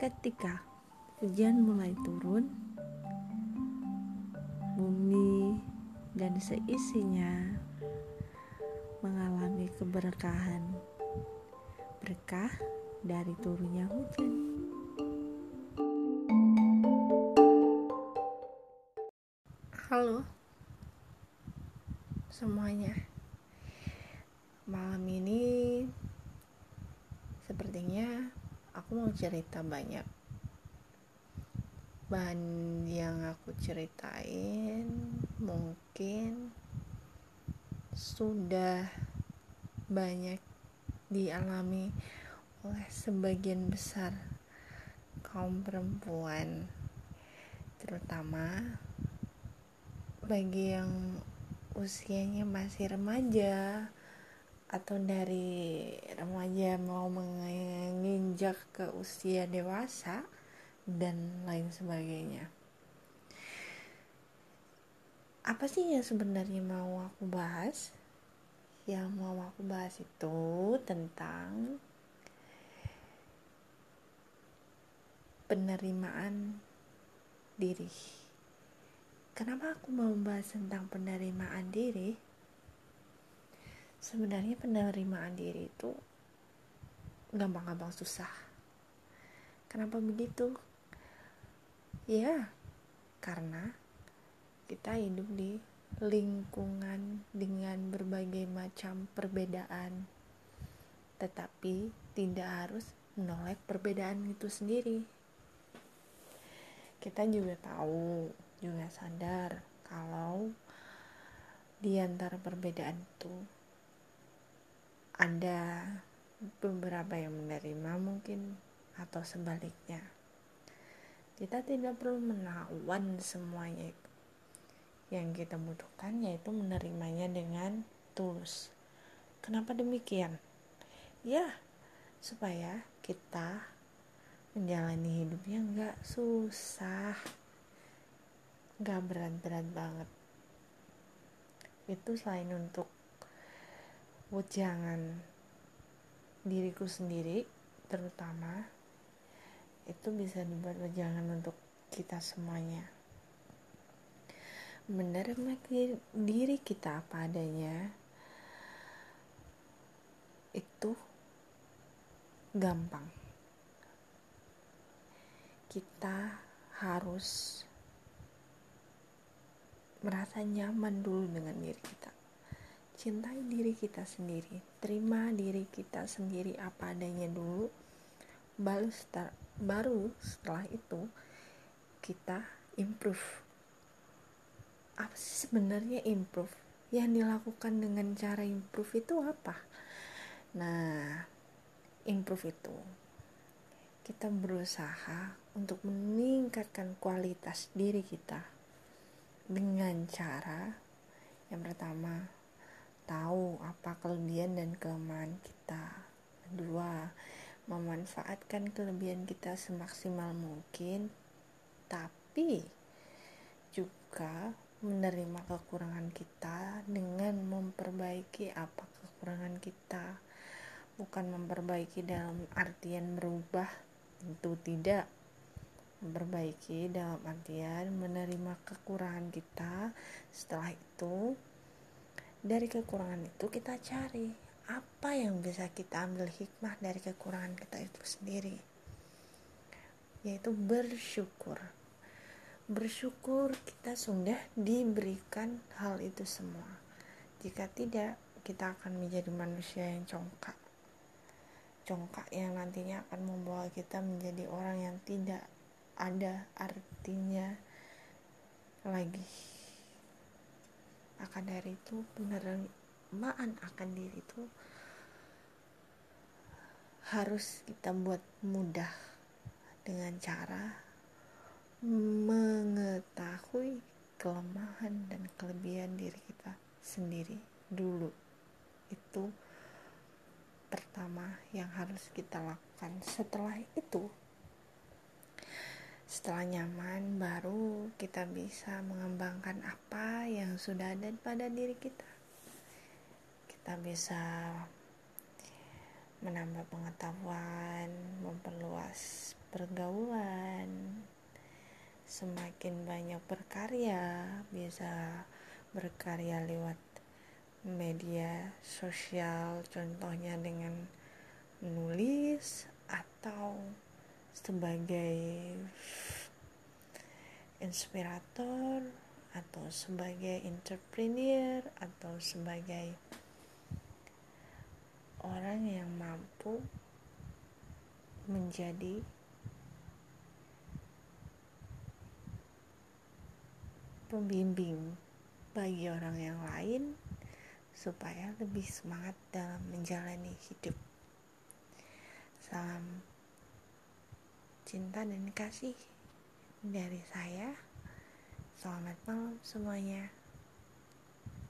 ketika hujan mulai turun, bumi dan seisinya mengalami keberkahan. Berkah dari turunnya hujan. Halo semuanya. Malam ini sepertinya aku mau cerita banyak. Bahan yang aku ceritain mungkin sudah banyak dialami oleh sebagian besar kaum perempuan terutama bagi yang usianya masih remaja atau dari remaja mau menginjak ke usia dewasa dan lain sebagainya. Apa sih yang sebenarnya mau aku bahas? Yang mau aku bahas itu tentang penerimaan diri. Kenapa aku mau bahas tentang penerimaan diri? Sebenarnya penerimaan diri itu gampang-gampang susah. Kenapa begitu? Ya karena kita hidup di lingkungan dengan berbagai macam perbedaan. Tetapi tidak harus menolak perbedaan itu sendiri. Kita juga tahu juga sadar kalau di antara perbedaan itu ada beberapa yang menerima mungkin atau sebaliknya. Kita tidak perlu menawan semuanya yang kita butuhkan yaitu menerimanya dengan tulus. Kenapa demikian? Ya supaya kita menjalani hidupnya nggak susah. Nggak berat-berat banget. Itu selain untuk wejangan diriku sendiri terutama itu bisa dibuat wejangan untuk kita semuanya. Menerima diri kita apa adanya itu gampang. Kita harus merasa nyaman dulu dengan diri kita cintai diri kita sendiri terima diri kita sendiri apa adanya dulu baru setelah, baru setelah itu kita improve. Apa sih sebenarnya improve? Yang dilakukan dengan cara improve itu apa? Nah improve itu kita berusaha untuk meningkatkan kualitas diri kita dengan cara yang pertama tahu apa kelebihan dan kelemahan kita. Kedua, memanfaatkan kelebihan kita semaksimal mungkin, tapi juga menerima kekurangan kita dengan memperbaiki apa kekurangan kita. Bukan memperbaiki dalam artian berubah, tentu tidak. Memperbaiki dalam artian menerima kekurangan kita, setelah itu dari kekurangan itu kita cari apa yang bisa kita ambil hikmah dari kekurangan kita itu sendiri. Yaitu bersyukur. Bersyukur kita sudah diberikan hal itu semua. Jika tidak kita akan menjadi manusia yang congkak. Congkak yang nantinya akan membawa kita menjadi orang yang tidak ada artinya lagi akan dari itu penerimaan akan diri itu harus kita buat mudah dengan cara mengetahui kelemahan dan kelebihan diri kita sendiri dulu. Itu pertama yang harus kita lakukan. Setelah itu setelah nyaman, baru kita bisa mengembangkan apa yang sudah ada pada diri kita. Kita bisa menambah pengetahuan, memperluas pergaulan semakin banyak berkarya bisa berkarya lewat media sosial contohnya dengan menulis atau sebagai inspirator atau sebagai entrepreneur atau sebagai orang yang mampu menjadi pembimbing bagi orang yang lain supaya lebih semangat dalam menjalani hidup. Salam cinta dan kasih dari saya. Selamat malam semuanya.